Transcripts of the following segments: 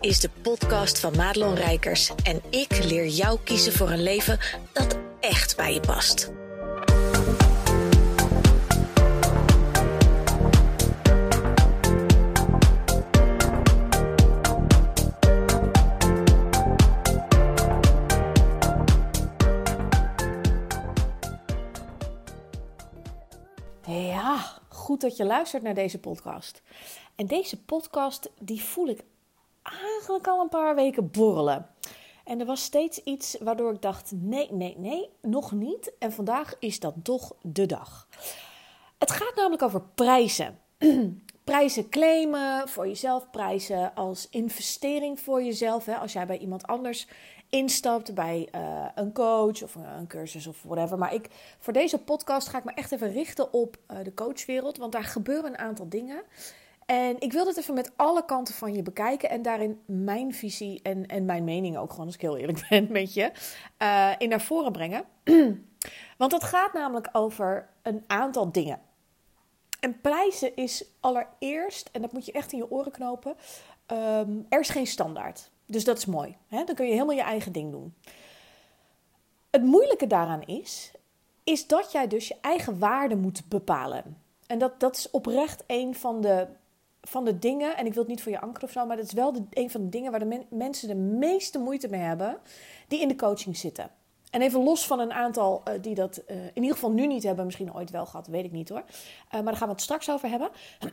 is de podcast van Madelon Rijkers en ik leer jou kiezen voor een leven dat echt bij je past. Ja, goed dat je luistert naar deze podcast. En deze podcast die voel ik eigenlijk al een paar weken borrelen. En er was steeds iets waardoor ik dacht: nee, nee, nee, nog niet. En vandaag is dat toch de dag. Het gaat namelijk over prijzen. prijzen claimen voor jezelf, prijzen als investering voor jezelf. Hè. Als jij bij iemand anders instapt, bij uh, een coach of een, cursus of whatever. Maar ik, voor deze podcast ga ik me echt even richten op uh, de coachwereld, want daar gebeuren een aantal dingen. En ik wil het even met alle kanten van je bekijken en daarin mijn visie en, en mijn mening ook gewoon, als ik heel eerlijk ben met je, uh, in naar voren brengen. Want het gaat namelijk over een aantal dingen. En prijzen is allereerst, en dat moet je echt in je oren knopen, um, er is geen standaard. Dus dat is mooi. Hè? Dan kun je helemaal je eigen ding doen. Het moeilijke daaraan is, is dat jij dus je eigen waarde moet bepalen. En dat, dat is oprecht een van de van de dingen, en ik wil het niet voor je anker of zo, maar dat is wel een van de dingen waar de mensen de meeste moeite mee hebben, die in de coaching zitten. En even los van een aantal uh, die dat uh, in ieder geval nu niet hebben, misschien ooit wel gehad, weet ik niet hoor. Uh, maar daar gaan we het straks over hebben.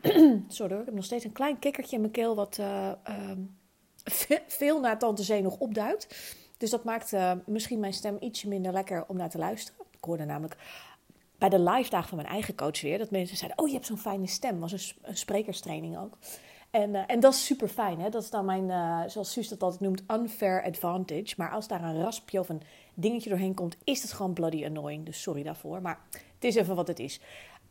Sorry hoor, ik heb nog steeds een klein kikkertje in mijn keel wat ehm, veel naar Tante Zee nog opduikt. Dus dat maakt misschien mijn stem ietsje minder lekker om naar te luisteren. Ik hoorde namelijk bij de live dagen van mijn eigen coach weer. Dat mensen zeiden, oh je hebt zo'n fijne stem. was een, sprekerstraining ook. En, uh, en dat is super fijn. Dat is dan mijn, uh, zoals Suus dat altijd noemt, unfair advantage. Maar als daar een raspje of een dingetje doorheen komt, is het gewoon bloody annoying. Dus sorry daarvoor. Maar het is even wat het is.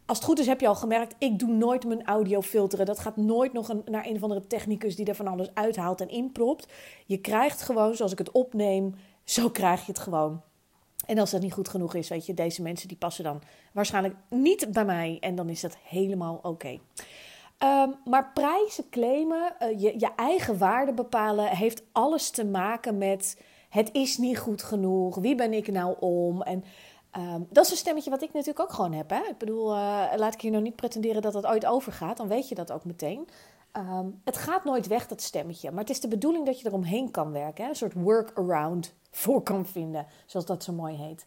Als het goed is, heb je al gemerkt, ik doe nooit mijn audio filteren. Dat gaat nooit nog een, naar een of andere technicus die er van alles uithaalt en inpropt. Je krijgt gewoon, zoals ik het opneem, zo krijg je het gewoon. En als dat niet goed genoeg is, weet je, deze mensen die passen dan waarschijnlijk niet bij mij. En dan is dat helemaal oké. Um, maar prijzen claimen, uh, je, je eigen waarde bepalen, heeft alles te maken met het is niet goed genoeg. Wie ben ik nou om? En um, dat is een stemmetje wat ik natuurlijk ook gewoon heb. Hè? Ik bedoel, uh, laat ik hier nog niet pretenderen dat het ooit overgaat. Dan weet je dat ook meteen. Um, het gaat nooit weg, dat stemmetje. Maar het is de bedoeling dat je eromheen kan werken. Hè? Een soort workaround voor kan vinden, zoals dat zo mooi heet.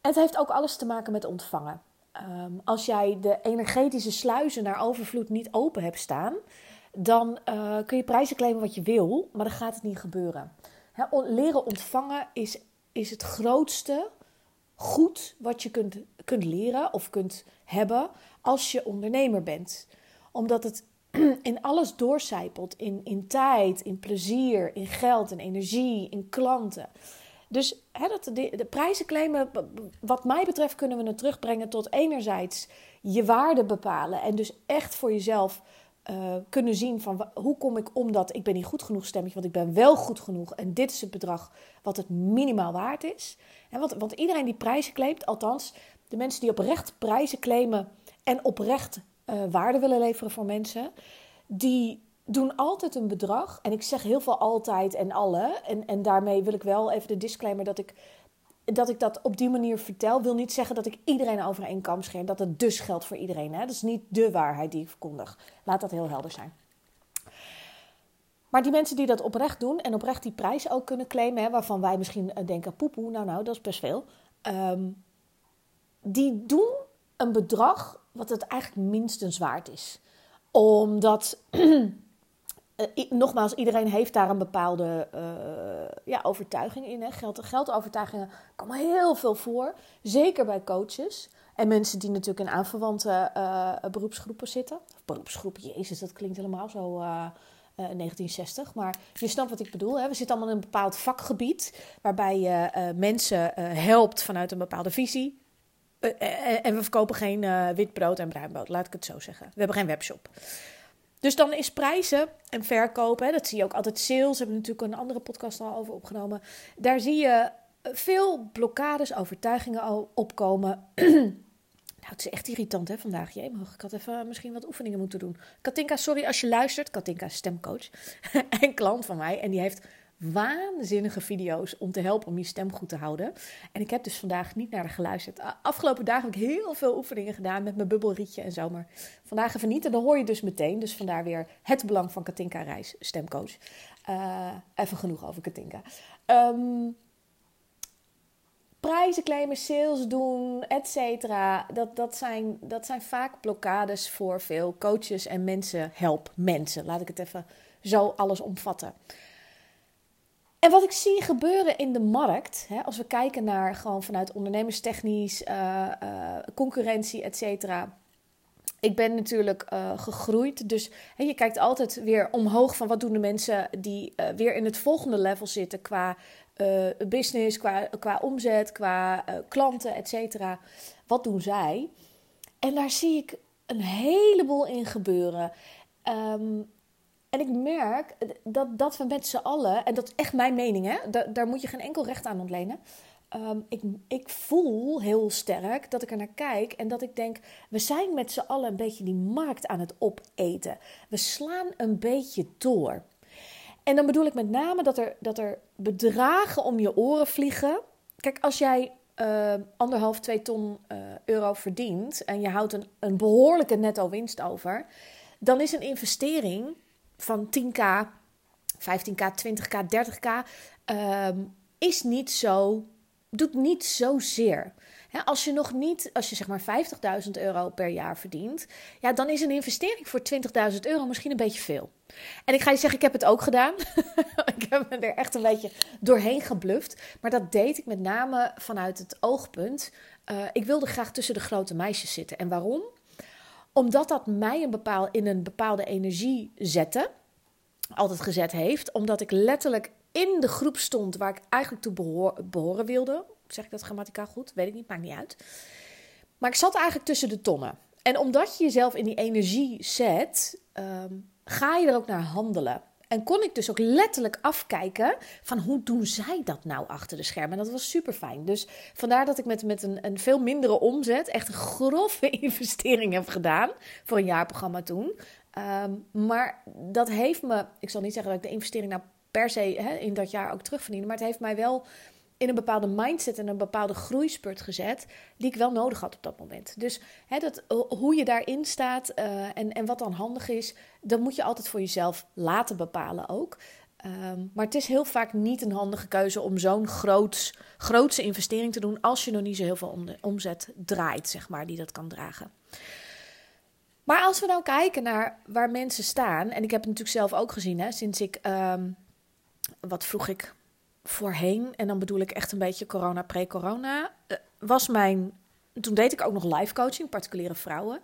Het heeft ook alles te maken met ontvangen. Um, als jij de energetische sluizen naar overvloed niet open hebt staan, dan uh, kun je prijzen claimen wat je wil, maar dan gaat het niet gebeuren. leren ontvangen is, is het grootste goed wat je kunt, kunt leren of kunt hebben als je ondernemer bent. Omdat het in alles doorcijpelt. In, in tijd, in plezier, in geld, in energie, in klanten. Dus dat de, prijzen claimen, wat mij betreft, kunnen we het terugbrengen tot enerzijds je waarde bepalen. En dus echt voor jezelf uh, kunnen zien van hoe kom ik om dat ik ben niet goed genoeg stemmetje, want ik ben wel goed genoeg. En dit is het bedrag wat het minimaal waard is. En want, want iedereen die prijzen claimt, althans de mensen die oprecht prijzen claimen en oprecht uh, waarde willen leveren voor mensen, die doen altijd een bedrag. En ik zeg heel veel altijd en alle. En, en daarmee wil ik wel even de disclaimer dat ik, dat ik dat op die manier vertel. Wil niet zeggen dat ik iedereen over één kam scheer. Dat het dus geldt voor iedereen. Hè? Dat is niet de waarheid die ik verkondig. Laat dat heel helder zijn. Maar die mensen die dat oprecht doen en oprecht die prijs ook kunnen claimen, hè, waarvan wij misschien eh, denken: poepoe, nou, nou, dat is best veel. Um, die doen een bedrag wat het eigenlijk minstens waard is. Omdat, uh, nogmaals, iedereen heeft daar een bepaalde uh, ja, overtuiging in. Hè. Geld, geldovertuigingen komen heel veel voor. Zeker bij coaches. En mensen die natuurlijk in aanverwante uh, beroepsgroepen zitten. Of beroepsgroepen, jezus, dat klinkt helemaal zo... 1960. Maar je snapt wat ik bedoel. Hè? We zitten allemaal in een bepaald vakgebied. Waarbij je mensen helpt vanuit een bepaalde visie. Uh, en we verkopen geen wit brood en bruin brood, laat ik het zo zeggen. We hebben geen webshop. Dus dan is prijzen en verkopen, dat zie je ook altijd sales, we hebben natuurlijk een andere podcast al over opgenomen. Daar zie je veel blokkades, overtuigingen opkomen. Nou, het is echt irritant hè, vandaag. Jemig, ik had even misschien wat oefeningen moeten doen. Katinka, sorry als je luistert. Katinka is stemcoach en klant van mij. En die heeft waanzinnige video's om te helpen om je stem goed te houden. En ik heb dus vandaag niet naar haar geluisterd. Afgelopen dagen heb ik heel veel oefeningen gedaan met mijn bubbelrietje en zo. Maar vandaag even niet en dan hoor je dus meteen. Dus vandaar weer het belang van Katinka Reis, stemcoach. Uh, even genoeg over Katinka. Um, prijzen claimen, sales doen, et cetera. Dat, dat, zijn, dat zijn vaak blokkades voor veel coaches en mensen. Help mensen, laat ik het even zo alles omvatten. En wat ik zie gebeuren in de markt, hè, als we kijken naar gewoon vanuit ondernemerstechnisch, uh, uh, concurrentie, et cetera. Ik ben natuurlijk uh, gegroeid, dus hè, je kijkt altijd weer omhoog van wat doen de mensen die weer in het volgende level zitten qua business, qua, qua omzet, qua klanten, et cetera. Wat doen zij? En daar zie ik een heleboel in gebeuren. Um, en ik merk dat, dat we met z'n allen, en dat is echt mijn mening, hè, daar, moet je geen enkel recht aan ontlenen. Um, ik, ik voel heel sterk dat ik er naar kijk en dat ik denk: we zijn met z'n allen een beetje die markt aan het opeten. We slaan een beetje door. En dan bedoel ik met name dat er, dat er bedragen om je oren vliegen. Kijk, als jij uh, anderhalf, twee ton uh, euro verdient en je houdt een, een behoorlijke netto winst over, dan is een investering van 10k, 15k, 20k, 30k um, is niet zo, doet niet zozeer. Als je nog niet, als je zeg maar 50.000 euro per jaar verdient, ja, dan is een investering voor 20.000 euro misschien een beetje veel. En ik ga je zeggen, ik heb het ook gedaan. ik heb me er echt een beetje doorheen gebluft. Maar dat deed ik met name vanuit het oogpunt. Uh, ik wilde graag tussen de grote meisjes zitten. En waarom? Omdat dat mij een bepaal, in een bepaalde energie zette. Altijd gezet heeft. Omdat ik letterlijk in de groep stond waar ik eigenlijk toe behoren wilde. Zeg ik dat grammaticaal goed? Weet ik niet, maakt niet uit. Maar ik zat eigenlijk tussen de tonnen. En omdat je jezelf in die energie zet, um, ga je er ook naar handelen. En kon ik dus ook letterlijk afkijken van hoe doen zij dat nou achter de schermen. En dat was super fijn. Dus vandaar dat ik met, met een, een veel mindere omzet echt een grove investering heb gedaan voor een jaarprogramma toen. Um, maar dat heeft me, ik zal niet zeggen dat ik de investering nou per se hè, in dat jaar ook terugverdiende, maar het heeft mij wel in een bepaalde mindset en een bepaalde groeispurt gezet, die ik wel nodig had op dat moment. Dus hè, dat, hoe je daarin staat uh, en, en wat dan handig is, dat moet je altijd voor jezelf laten bepalen ook. Um, maar het is heel vaak niet een handige keuze om zo'n groots, grootse investering te doen als je nog niet zo heel veel omzet draait, zeg maar, die dat kan dragen. Maar als we nou kijken naar waar mensen staan, en ik heb het natuurlijk zelf ook gezien, hè, sinds ik, um, wat vroeg ik, voorheen, en dan bedoel ik echt een beetje corona, pre-corona, uh, was mijn. Toen deed ik ook nog live coaching, particuliere vrouwen.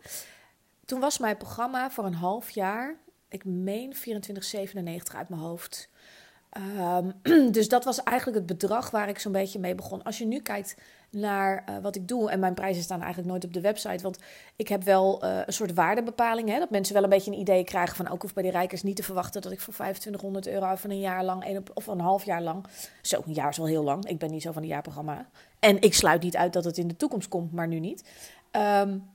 Toen was mijn programma voor een half jaar, ik meen 24,97 uit mijn hoofd. Um, dus dat was eigenlijk het bedrag waar ik zo'n beetje mee begon. Als je nu kijkt naar uh, wat ik doe, en mijn prijzen staan eigenlijk nooit op de website, want ik heb wel uh, een soort waardebepaling, hè, dat mensen wel een beetje een idee krijgen van ook hoef bij die rijkers niet te verwachten dat ik voor 2500 euro van een jaar lang, een of een half jaar lang, zo een jaar is wel heel lang, ik ben niet zo van een jaarprogramma, en ik sluit niet uit dat het in de toekomst komt, maar nu niet. Um,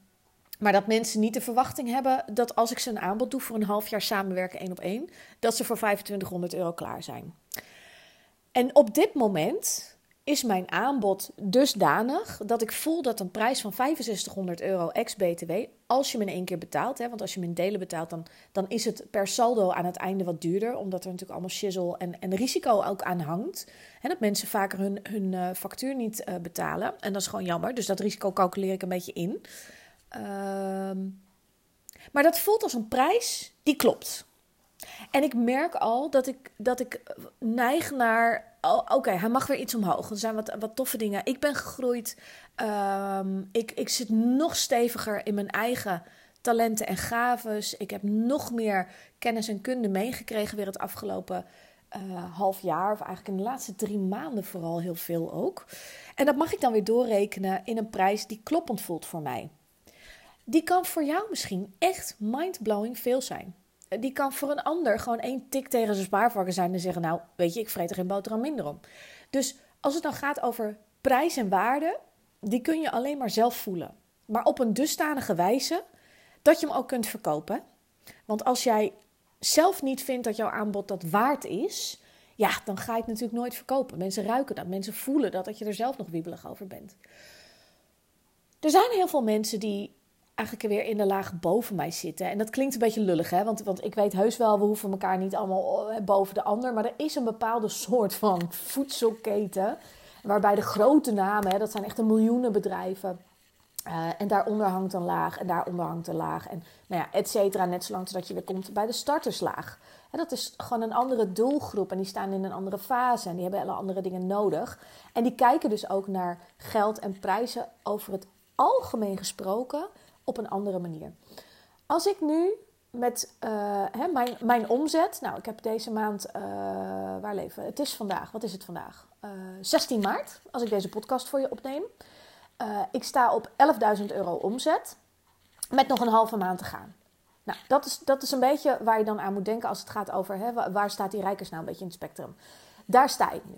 maar dat mensen niet de verwachting hebben dat als ik ze een aanbod doe voor een half jaar samenwerken één op één, dat ze voor 2500 euro klaar zijn. En op dit moment is mijn aanbod dusdanig dat ik voel dat een prijs van 6500 euro ex-BTW, als je me in één keer betaalt, hè, want als je me in delen betaalt, dan, dan is het per saldo aan het einde wat duurder, omdat er natuurlijk allemaal shizzle en, en risico ook aan hangt. Hè, dat mensen vaker hun, hun uh, factuur niet uh, betalen. En dat is gewoon jammer, dus dat risico calculeer ik een beetje in. Um, maar dat voelt als een prijs die klopt. En ik merk al dat ik, dat ik neig naar. Oh, Oké, hij mag weer iets omhoog. Er zijn wat, wat toffe dingen. Ik ben gegroeid. Um, ik, ik zit nog steviger in mijn eigen talenten en gaves. Ik heb nog meer kennis en kunde meegekregen weer het afgelopen uh, half jaar. Of eigenlijk in de laatste drie maanden vooral heel veel ook. En dat mag ik dan weer doorrekenen in een prijs die kloppend voelt voor mij die kan voor jou misschien echt mindblowing veel zijn. Die kan voor een ander gewoon één tik tegen zijn spaarvakken zijn en zeggen: Nou, weet je, ik vreet er geen boterham minder om. Dus als het dan gaat over prijs en waarde, die kun je alleen maar zelf voelen. maar op een dusdanige wijze dat je hem ook kunt verkopen. Want als jij zelf niet vindt dat jouw aanbod dat waard is, ja, dan ga je het natuurlijk nooit verkopen. Mensen ruiken dat, mensen voelen dat, dat je er zelf nog wiebelig over bent. Er zijn heel veel mensen die eigenlijk weer in de laag boven mij zitten. En dat klinkt een beetje lullig, hè? Want, want ik weet heus wel, we hoeven elkaar niet allemaal eh, boven de ander. Maar er is een bepaalde soort van voedselketen. Waarbij de grote namen, hè, dat zijn echt de miljoenen bedrijven. Uh, en daaronder hangt een laag en daaronder hangt een laag. En nou ja, et cetera. Net zolang totdat je weer komt bij de starterslaag. En dat is gewoon een andere doelgroep. En die staan in een andere fase. En die hebben hele andere dingen nodig. En die kijken dus ook naar geld en prijzen over het algemeen gesproken op een andere manier. Als ik nu met uh, hè, mijn, mijn omzet. Nou, ik heb deze maand. Uh, waar leven? Het is vandaag. Wat is het vandaag? Uh, 16 maart. Als ik deze podcast voor je opneem. ik sta op 11.000 euro omzet. Met nog een halve maand te gaan. Nou, dat is, dat is een beetje waar je dan aan moet denken als het gaat over hè, waar staat die rijkers nou een beetje in het spectrum. Daar sta ik nu.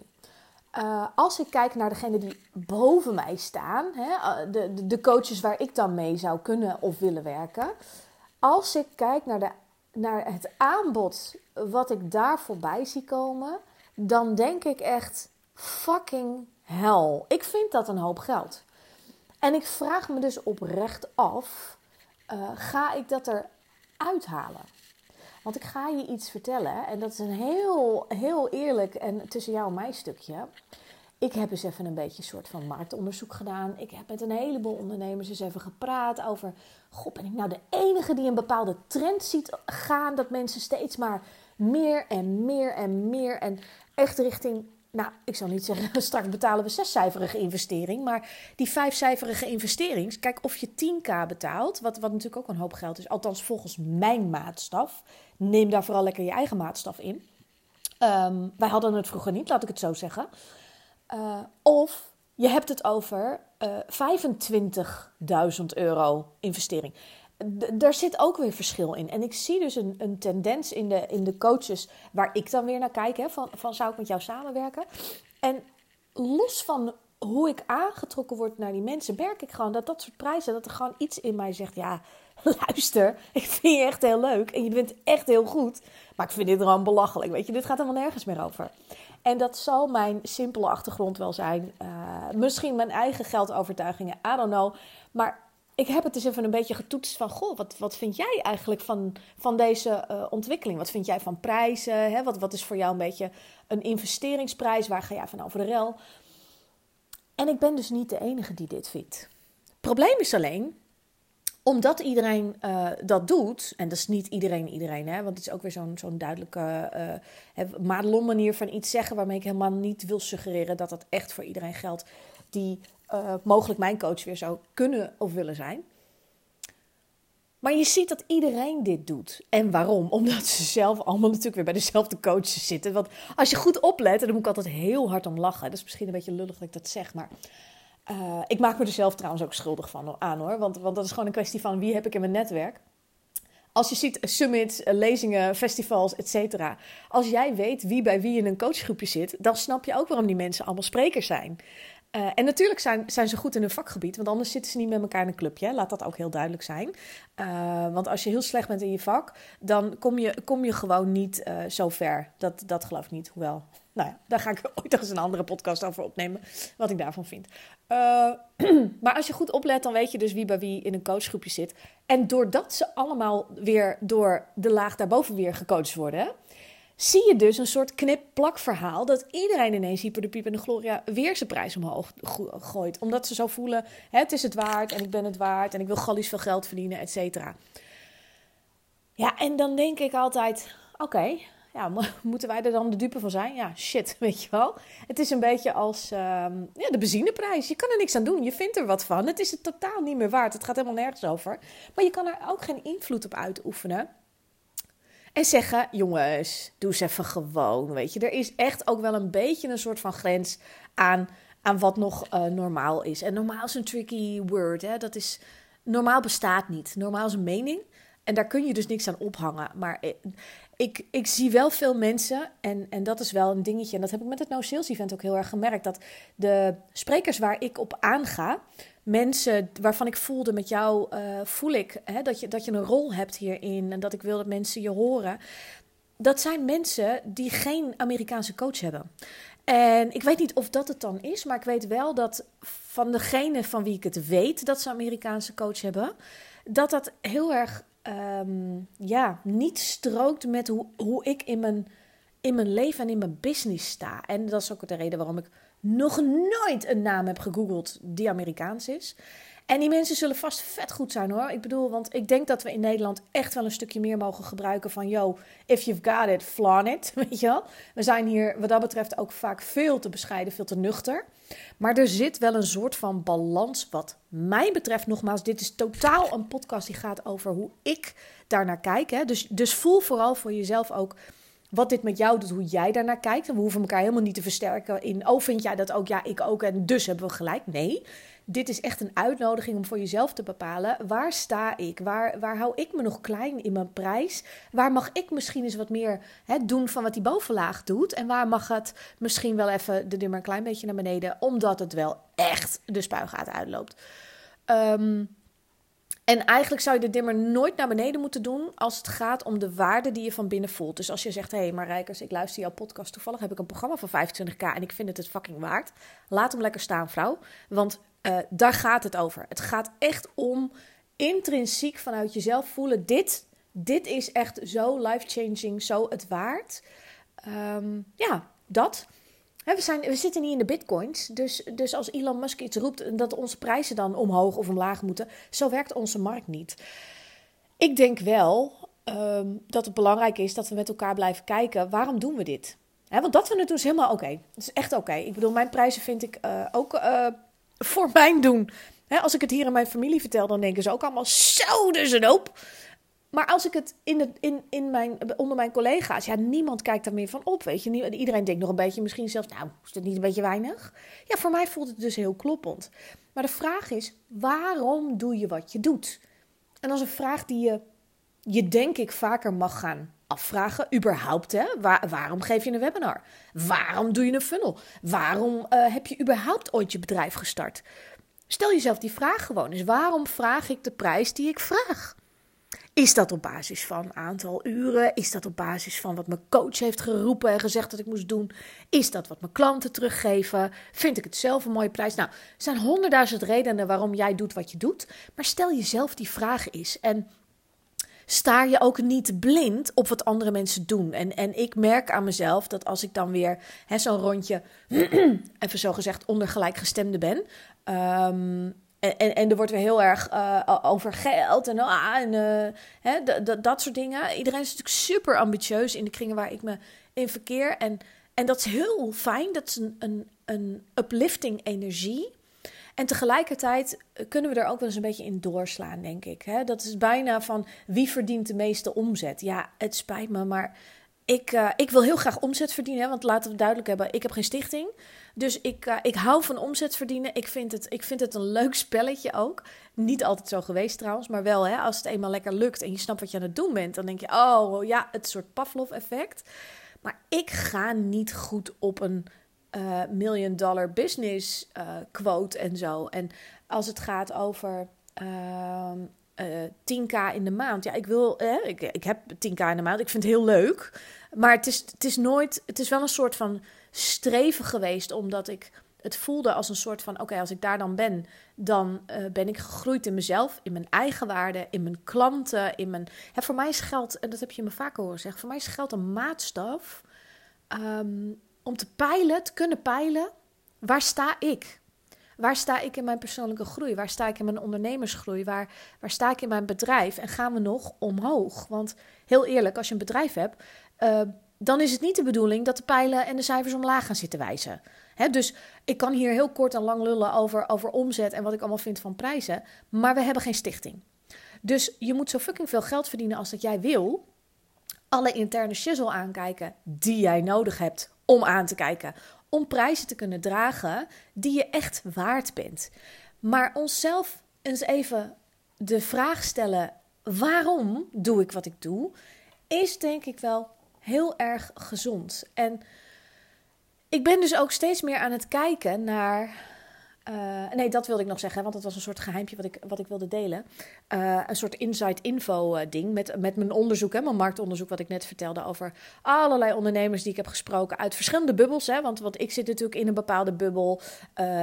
Uh, als ik kijk naar degenen die boven mij staan, hè, de, de, de, coaches waar ik dan mee zou kunnen of willen werken. Als ik kijk naar, de, naar het aanbod wat ik daar voorbij zie komen, dan denk ik echt fucking hell. Ik vind dat een hoop geld. En ik vraag me dus oprecht af, uh, ga ik dat er uithalen. Want ik ga je iets vertellen en dat is een heel, heel eerlijk en tussen jou en mij stukje. Ik heb eens even een beetje een soort van marktonderzoek gedaan. Ik heb met een heleboel ondernemers eens even gepraat over... God, ben ik nou de enige die een bepaalde trend ziet gaan? Dat mensen steeds maar meer en meer en meer en echt richting nou, ik zal niet zeggen, straks betalen we zescijferige investering. Maar die vijfcijferige investering, kijk of je 10k betaalt, wat, wat natuurlijk ook een hoop geld is. Althans, volgens mijn maatstaf. Neem daar vooral lekker je eigen maatstaf in. Um, wij hadden het vroeger niet, laat ik het zo zeggen. Uh, of je hebt het over uh, eh, 25.000 euro investering daar zit ook weer verschil in. En ik zie dus een, een tendens in de, in de coaches waar ik dan weer naar kijk. Hè, van, van zou ik met jou samenwerken? En los van hoe ik aangetrokken word naar die mensen, merk ik gewoon dat dat soort prijzen, dat er gewoon iets in mij zegt, ja, luister, ik vind je echt heel leuk en je bent echt heel goed, maar ik vind dit gewoon belachelijk, weet je, dit gaat helemaal nergens meer over. En dat zal mijn simpele achtergrond wel zijn, uh, misschien mijn eigen geldovertuigingen, I don't know, maar ik heb het dus even een beetje getoetst van, goh, wat, wat vind jij eigenlijk van, van deze uh, ontwikkeling? Wat vind jij van prijzen? Hè? Wat, wat is voor jou een beetje een investeringsprijs? Waar ga jij van over de rel? En ik ben dus niet de enige die dit vindt. Probleem is alleen, omdat iedereen uh, dat doet, en dat is niet iedereen iedereen, hè, want het is ook weer zo'n zo'n duidelijke uh, Madelon manier van iets zeggen, waarmee ik helemaal niet wil suggereren dat dat echt voor iedereen geldt die uh, mogelijk mijn coach weer zou kunnen of willen zijn. Maar je ziet dat iedereen dit doet. En waarom? Omdat ze zelf allemaal natuurlijk weer bij dezelfde coaches zitten. Want als je goed oplet, en dan moet ik altijd heel hard om lachen. Dat is misschien een beetje lullig dat ik dat zeg, maar... Uh, ik maak me er zelf trouwens ook schuldig van aan hoor. Want, want dat is gewoon een kwestie van wie heb ik in mijn netwerk. Als je ziet summits, eh, lezingen, festivals, etc. Als jij weet wie bij wie in een coachgroepje zit, dan snap je ook waarom die mensen allemaal sprekers zijn. Uh, en natuurlijk zijn, zijn ze goed in hun vakgebied, want anders zitten ze niet met elkaar in een clubje. Laat dat ook heel duidelijk zijn. Uh, want als je heel slecht bent in je vak, dan kom je, kom je gewoon niet uh, zo ver. Dat, dat geloof ik niet. Hoewel, nou ja, daar ga ik ooit nog eens een andere podcast over opnemen, wat ik daarvan vind. maar als je goed oplet, dan weet je dus wie bij wie in een coachgroepje zit. En doordat ze allemaal weer door de laag daarboven weer gecoacht worden zie je dus een soort knip-plak verhaal. Dat iedereen ineens Hyper de Piep en de Gloria weer zijn prijs omhoog gooit. Omdat ze zo voelen, het is het waard en ik ben het waard en ik wil gallies veel geld verdienen, et cetera. Ja, en dan denk ik altijd, oké, ja, moeten wij er dan de dupe van zijn? Ja, shit, weet je wel. Het is een beetje als ehm, ja, de benzineprijs. Je kan er niks aan doen. Je vindt er wat van. Het is het totaal niet meer waard. Het gaat helemaal nergens over. Maar je kan er ook geen invloed op uitoefenen. En zeggen, jongens, doe eens even gewoon, weet je. Er is echt ook wel een beetje een soort van grens aan, aan wat nog uh, normaal is. En normaal is een tricky word, hè. Dat is, normaal bestaat niet. Normaal is een mening. En daar kun je dus niks aan ophangen. Maar eh, ik, ik zie wel veel mensen, en, en dat is wel een dingetje. En dat heb ik met het No Sales Event ook heel erg gemerkt. Dat de sprekers waar ik op aanga, mensen waarvan ik voelde met jou, uh, voel ik hè, dat, je, dat je een rol hebt hierin en dat ik wil dat mensen je horen. Dat zijn mensen die geen Amerikaanse coach hebben. En ik weet niet of dat het dan is, maar ik weet wel dat van degene van wie ik het weet dat ze Amerikaanse coach hebben, dat dat heel erg ehm, ja, niet strookt met hoe, hoe ik in mijn, in mijn leven en in mijn business sta. En dat is ook de reden waarom ik nog nooit een naam heb gegoogeld die Amerikaans is. En die mensen zullen vast vet goed zijn hoor. Ik bedoel, want ik denk dat we in Nederland echt wel een stukje meer mogen gebruiken van... yo, if you've got it, flaunt it, weet je wel. We zijn hier wat dat betreft ook vaak veel te bescheiden, veel te nuchter. Maar er zit wel een soort van balans wat mij betreft. Nogmaals, dit is totaal een podcast die gaat over hoe ik daarnaar kijk. Hè. Dus, dus voel vooral voor jezelf ook wat dit met jou doet, hoe jij daarnaar kijkt. En we hoeven elkaar helemaal niet te versterken in, oh vind jij dat ook? Ja, ik ook en dus hebben we gelijk. Nee, dit is echt een uitnodiging om voor jezelf te bepalen, waar sta ik? Waar, waar hou ik me nog klein in mijn prijs? Waar mag ik misschien eens wat meer hè, doen van wat die bovenlaag doet? En waar mag het misschien wel even de dimmer een klein beetje naar beneden, omdat het wel echt de spuigaten uitloopt? Um, en eigenlijk zou je de dimmer nooit naar beneden moeten doen als het gaat om de waarde die je van binnen voelt. Dus als je zegt, hé hey, maar Rijkers, ik luister jouw podcast, toevallig heb ik een programma van 25k en ik vind het het fucking waard. Laat hem lekker staan, vrouw. Want uh, daar gaat het over. Het gaat echt om intrinsiek vanuit jezelf voelen, dit, dit is echt zo life-changing, zo het waard. Um, ja, dat we, zijn, we zitten niet in de bitcoins. Dus, dus als Elon Musk iets roept dat onze prijzen dan omhoog of omlaag moeten, zo werkt onze markt niet. Ik denk wel ehm, dat het belangrijk is dat we met elkaar blijven kijken. Waarom doen we dit? want dat we het doen is helemaal oké. Het is echt oké. Ik bedoel, mijn prijzen vind ik uh, ook uh, voor mijn doen. als ik het hier aan mijn familie vertel, dan denken ze ook allemaal zo, dus een hoop. Maar als ik het in, in, in mijn, onder mijn collega's, ja, niemand kijkt daar meer van op. Weet je, iedereen denkt nog een beetje, misschien zelfs, nou, is dat niet een beetje weinig? Ja, voor mij voelt het dus heel kloppend. Maar de vraag is, waarom doe je wat je doet? En dat is een vraag die je, je denk ik vaker mag gaan afvragen. Überhaupt, hè? waarom geef je een webinar? Waarom doe je een funnel? Waarom uh, heb je überhaupt ooit je bedrijf gestart? Stel jezelf die vraag gewoon eens. Waarom vraag ik de prijs die ik vraag? Is dat op basis van aantal uren? Is dat op basis van wat mijn coach heeft geroepen en gezegd dat ik moest doen? Is dat wat mijn klanten teruggeven? Vind ik het zelf een mooie prijs? Nou, er zijn honderdduizend redenen waarom jij doet wat je doet. Maar stel jezelf die vraag eens. En sta je ook niet blind op wat andere mensen doen. En, en ik merk aan mezelf dat als ik dan weer zo'n rondje, even zo gezegd, onder gelijkgestemde ben. Um, en, en, en, er wordt weer heel erg uh, over geld en, ah, en uh, hè, dat soort dingen. Iedereen is natuurlijk super ambitieus in de kringen waar ik me in verkeer. En, en dat is heel fijn. Dat is een, een, een uplifting energie. En tegelijkertijd kunnen we er ook wel eens een beetje in doorslaan, denk ik. Hè? Dat is bijna van wie verdient de meeste omzet. Ja, het spijt me, maar ik, uh, ik wil heel graag omzet verdienen. Want laten we duidelijk hebben, ik heb geen stichting. Dus ik, uh, ik hou van omzet verdienen. Ik vind, het, ik vind het een leuk spelletje ook. Niet altijd zo geweest trouwens, maar wel hè, als het eenmaal lekker lukt en je snapt wat je aan het doen bent, dan denk je, oh ja, het soort Pavlov-effect. Maar ik ga niet goed op een uh, million dollar business quote en zo. En als het gaat over uh, 10k in de maand. Ja, ik wil, ik, ik heb 10k in de maand. Ik vind het heel leuk. Maar het is, het is nooit, het is wel een soort van streven geweest, omdat ik het voelde als een soort van: oké, als ik daar dan ben, dan uh, ben ik gegroeid in mezelf, in mijn eigen waarde, in mijn klanten, in mijn. Hè, voor mij is geld, en dat heb je me vaker horen zeggen, voor mij is geld een maatstaf um, om te peilen, te kunnen peilen, waar sta ik? Waar sta ik in mijn persoonlijke groei? Waar sta ik in mijn ondernemersgroei? Waar, waar sta ik in mijn bedrijf? En gaan we nog omhoog? Want heel eerlijk, als je een bedrijf hebt, uh, dan is het niet de bedoeling dat de pijlen en de cijfers omlaag gaan zitten wijzen. dus ik kan hier heel kort en lang lullen over, over omzet en wat ik allemaal vind van prijzen. Maar we hebben geen stichting. Dus je moet zo fucking veel geld verdienen als dat jij wil. Alle interne shizzle aankijken die jij nodig hebt om aan te kijken. Om prijzen te kunnen dragen die je echt waard bent. Maar onszelf eens even de vraag stellen: waarom doe ik wat ik doe? Is denk ik wel heel erg gezond. En ik ben dus ook steeds meer aan het kijken naar Uh, nee, dat wilde ik nog zeggen, want dat was een soort geheimpje wat ik, wat ik wilde delen. Uh, een soort inside info uh, ding met, met mijn onderzoek, hè, mijn marktonderzoek, wat ik net vertelde over allerlei ondernemers die ik heb gesproken uit verschillende bubbels. Hè, want, want ik zit natuurlijk in een bepaalde bubbel,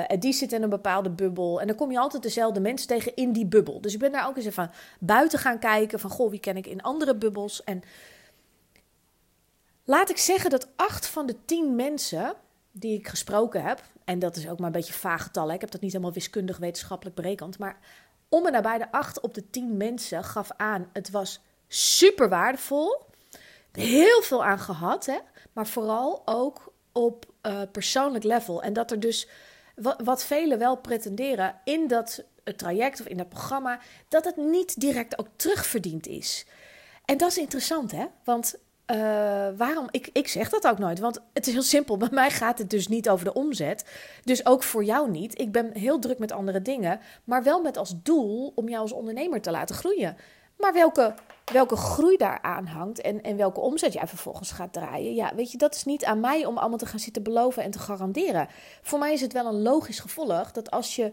en die zit in een bepaalde bubbel. En dan kom je altijd dezelfde mensen tegen in die bubbel. Dus ik ben daar ook eens even buiten gaan kijken van, goh, wie ken ik in andere bubbels? En laat ik zeggen dat acht van de tien mensen die ik gesproken heb, en dat is ook maar een beetje vaag getal, ik heb dat niet helemaal wiskundig wetenschappelijk berekend, maar om en nabij de acht op de tien mensen gaf aan, het was super waardevol, heel veel aan gehad, hè, maar vooral ook op uh, persoonlijk level. En dat er dus, wat, wat velen wel pretenderen in dat traject of in dat programma, dat het niet direct ook terugverdiend is. En dat is interessant, hè? Want uh, waarom? Ik, ik zeg dat ook nooit, want het is heel simpel. Bij mij gaat het dus niet over de omzet. Dus ook voor jou niet. Ik ben heel druk met andere dingen, maar wel met als doel om jou als ondernemer te laten groeien. Maar welke, welke groei daaraan hangt en, en welke omzet jij vervolgens gaat draaien, ja, weet je, dat is niet aan mij om allemaal te gaan zitten beloven en te garanderen. Voor mij is het wel een logisch gevolg dat als je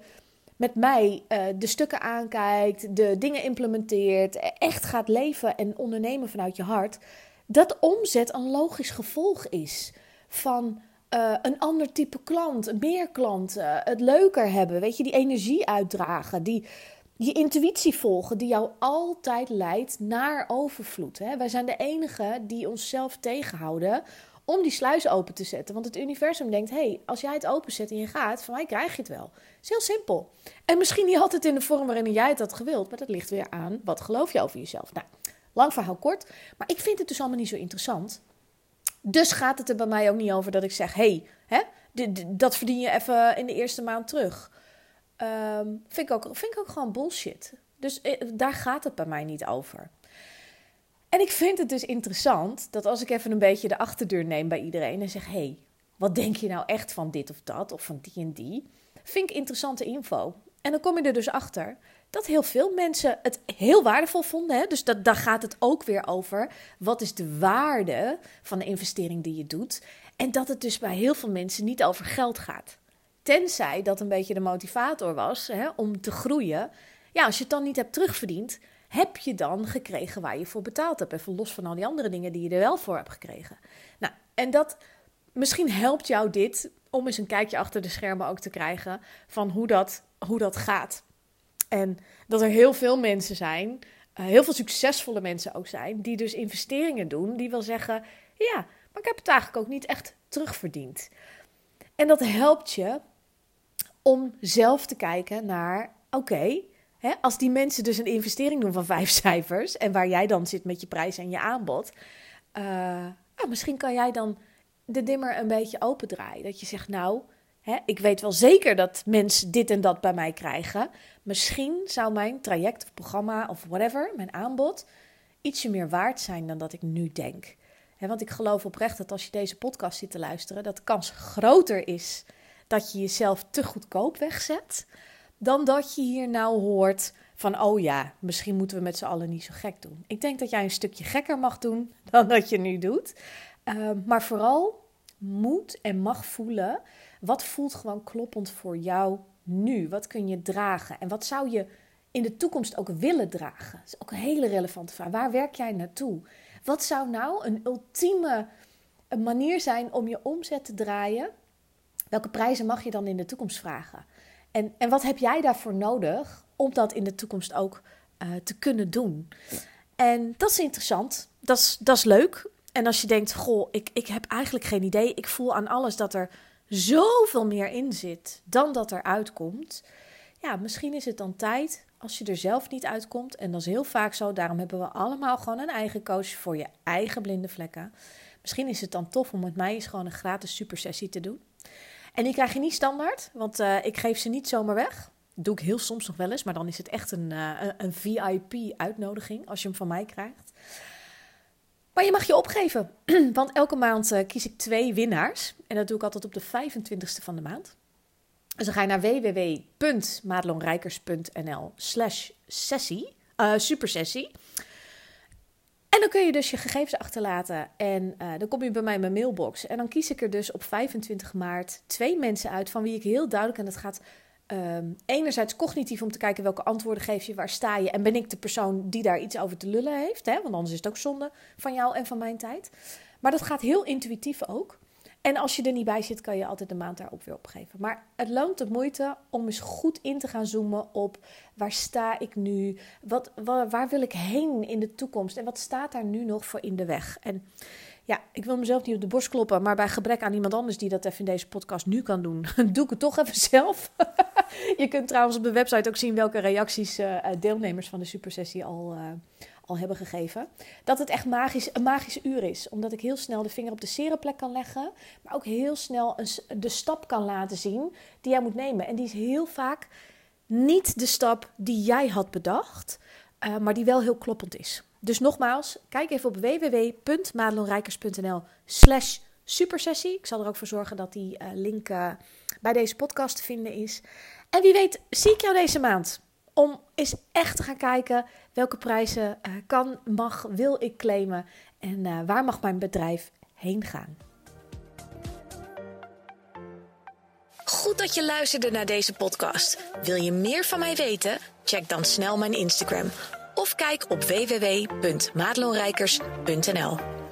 met mij uh, de stukken aankijkt, de dingen implementeert, echt gaat leven en ondernemen vanuit je hart dat omzet een logisch gevolg is van uh, een ander type klant, meer klanten, het leuker hebben, weet je, die energie uitdragen, die je intuïtie volgen, die jou altijd leidt naar overvloed. Hè? Wij zijn de enigen die onszelf tegenhouden om die sluis open te zetten. Want het universum denkt: hé, hey, als jij het openzet en je gaat, van mij krijg je het wel. Het is heel simpel. En misschien niet altijd in de vorm waarin jij het had gewild, maar dat ligt weer aan wat geloof je over jezelf. Nou, Lang verhaal kort. Maar ik vind het dus allemaal niet zo interessant. Dus gaat het er bij mij ook niet over dat ik zeg: hey, hè, dat verdien je even in de eerste maand terug. Um, vind, ik ook, vind ik ook gewoon bullshit. Dus eh, daar gaat het bij mij niet over. En ik vind het dus interessant dat als ik even een beetje de achterdeur neem bij iedereen en zeg: hey, wat denk je nou echt van dit of dat of van die en die? Vind ik interessante info. En dan kom je er dus achter dat heel veel mensen het heel waardevol vonden. Hè? Dus dat, daar gaat het ook weer over. Wat is de waarde van de investering die je doet? En dat het dus bij heel veel mensen niet over geld gaat. Tenzij dat een beetje de motivator was hè, om te groeien. Ja, als je het dan niet hebt terugverdiend, heb je dan gekregen waar je voor betaald hebt. Even los van al die andere dingen die je er wel voor hebt gekregen. Nou, en dat misschien helpt jou dit om eens een kijkje achter de schermen ook te krijgen van hoe dat, hoe dat gaat. En dat er heel veel mensen zijn, uh, heel veel succesvolle mensen ook zijn, die dus investeringen doen, die wil zeggen: ja, maar ik heb het eigenlijk ook niet echt terugverdiend. En dat helpt je om zelf te kijken naar: oké, als die mensen dus een investering doen van vijf cijfers en waar jij dan zit met je prijs en je aanbod, nou, misschien kan jij dan de dimmer een beetje opendraaien. Dat je zegt: nou Hè, ik weet wel zeker dat mensen dit en dat bij mij krijgen. Misschien zou mijn traject of programma of whatever, mijn aanbod, ietsje meer waard zijn dan dat ik nu denk. want ik geloof oprecht dat als je deze podcast zit te luisteren, dat de kans groter is dat je jezelf te goedkoop wegzet, dan dat je hier nou hoort van, oh ja, misschien moeten we met z'n allen niet zo gek doen. Ik denk dat jij een stukje gekker mag doen dan dat je nu doet. Uh, maar vooral moet en mag voelen wat voelt gewoon kloppend voor jou nu? Wat kun je dragen? En wat zou je in de toekomst ook willen dragen? Dat is ook een hele relevante vraag. Waar werk jij naartoe? Wat zou nou een ultieme manier zijn om je omzet te draaien? Welke prijzen mag je dan in de toekomst vragen? En, en wat heb jij daarvoor nodig om dat in de toekomst ook uh, te kunnen doen? En dat is interessant. Dat is, dat is leuk. En als je denkt, goh, ik, ik heb eigenlijk geen idee. Ik voel aan alles dat er zoveel meer in zit dan dat er uitkomt. Ja, misschien is het dan tijd als je er zelf niet uitkomt. En dat is heel vaak zo. Daarom hebben we allemaal gewoon een eigen coach voor je eigen blinde vlekken. Misschien is het dan tof om met mij eens gewoon een gratis supersessie te doen. En die krijg je niet standaard, want uh, ik geef ze niet zomaar weg. Dat doe ik heel soms nog wel eens, maar dan is het echt een, uh, een VIP-uitnodiging als je hem van mij krijgt. Maar je mag je opgeven, want elke maand uh, kies ik twee winnaars. En dat doe ik altijd op de 25ste van de maand. Dus dan ga je naar www.madelonrijkers.nl slash sessie, uh, supersessie. En dan kun je dus je gegevens achterlaten en uh, dan kom je bij mij in mijn mailbox. En dan kies ik er dus op 25 maart twee mensen uit van wie ik heel duidelijk, en dat gaat ehm, enerzijds cognitief om te kijken welke antwoorden geef je, waar sta je en ben ik de persoon die daar iets over te lullen heeft, hè? want anders is het ook zonde van jou en van mijn tijd. Maar dat gaat heel intuïtief ook. En als je er niet bij zit, kan je altijd de maand daarop weer opgeven. Maar het loont de moeite om eens goed in te gaan zoomen op waar sta ik nu? Wat, waar, waar wil ik heen in de toekomst? En wat staat daar nu nog voor in de weg? En ja, ik wil mezelf niet op de borst kloppen, maar bij gebrek aan iemand anders die dat even in deze podcast nu kan doen, doe ik het toch even zelf. je kunt trouwens op de website ook zien welke reacties uh, deelnemers van de supersessie al, uh, al hebben gegeven. Dat het echt magisch, een magisch uur is. Omdat ik heel snel de vinger op de serenplek kan leggen. Maar ook heel snel een, de stap kan laten zien die jij moet nemen. En die is heel vaak niet de stap die jij had bedacht. Maar die wel heel kloppend is. Dus nogmaals, kijk even op www.madelonrijkers.nl slash supersessie. Ik zal er ook voor zorgen dat die link bij deze podcast te vinden is. En wie weet, zie ik jou deze maand om eens echt te gaan kijken welke prijzen uh, kan, mag, wil ik claimen en uh, waar mag mijn bedrijf heen gaan. Goed dat je luisterde naar deze podcast. Wil je meer van mij weten? Check dan snel mijn Instagram of kijk op www.maatloonrijkers.nl.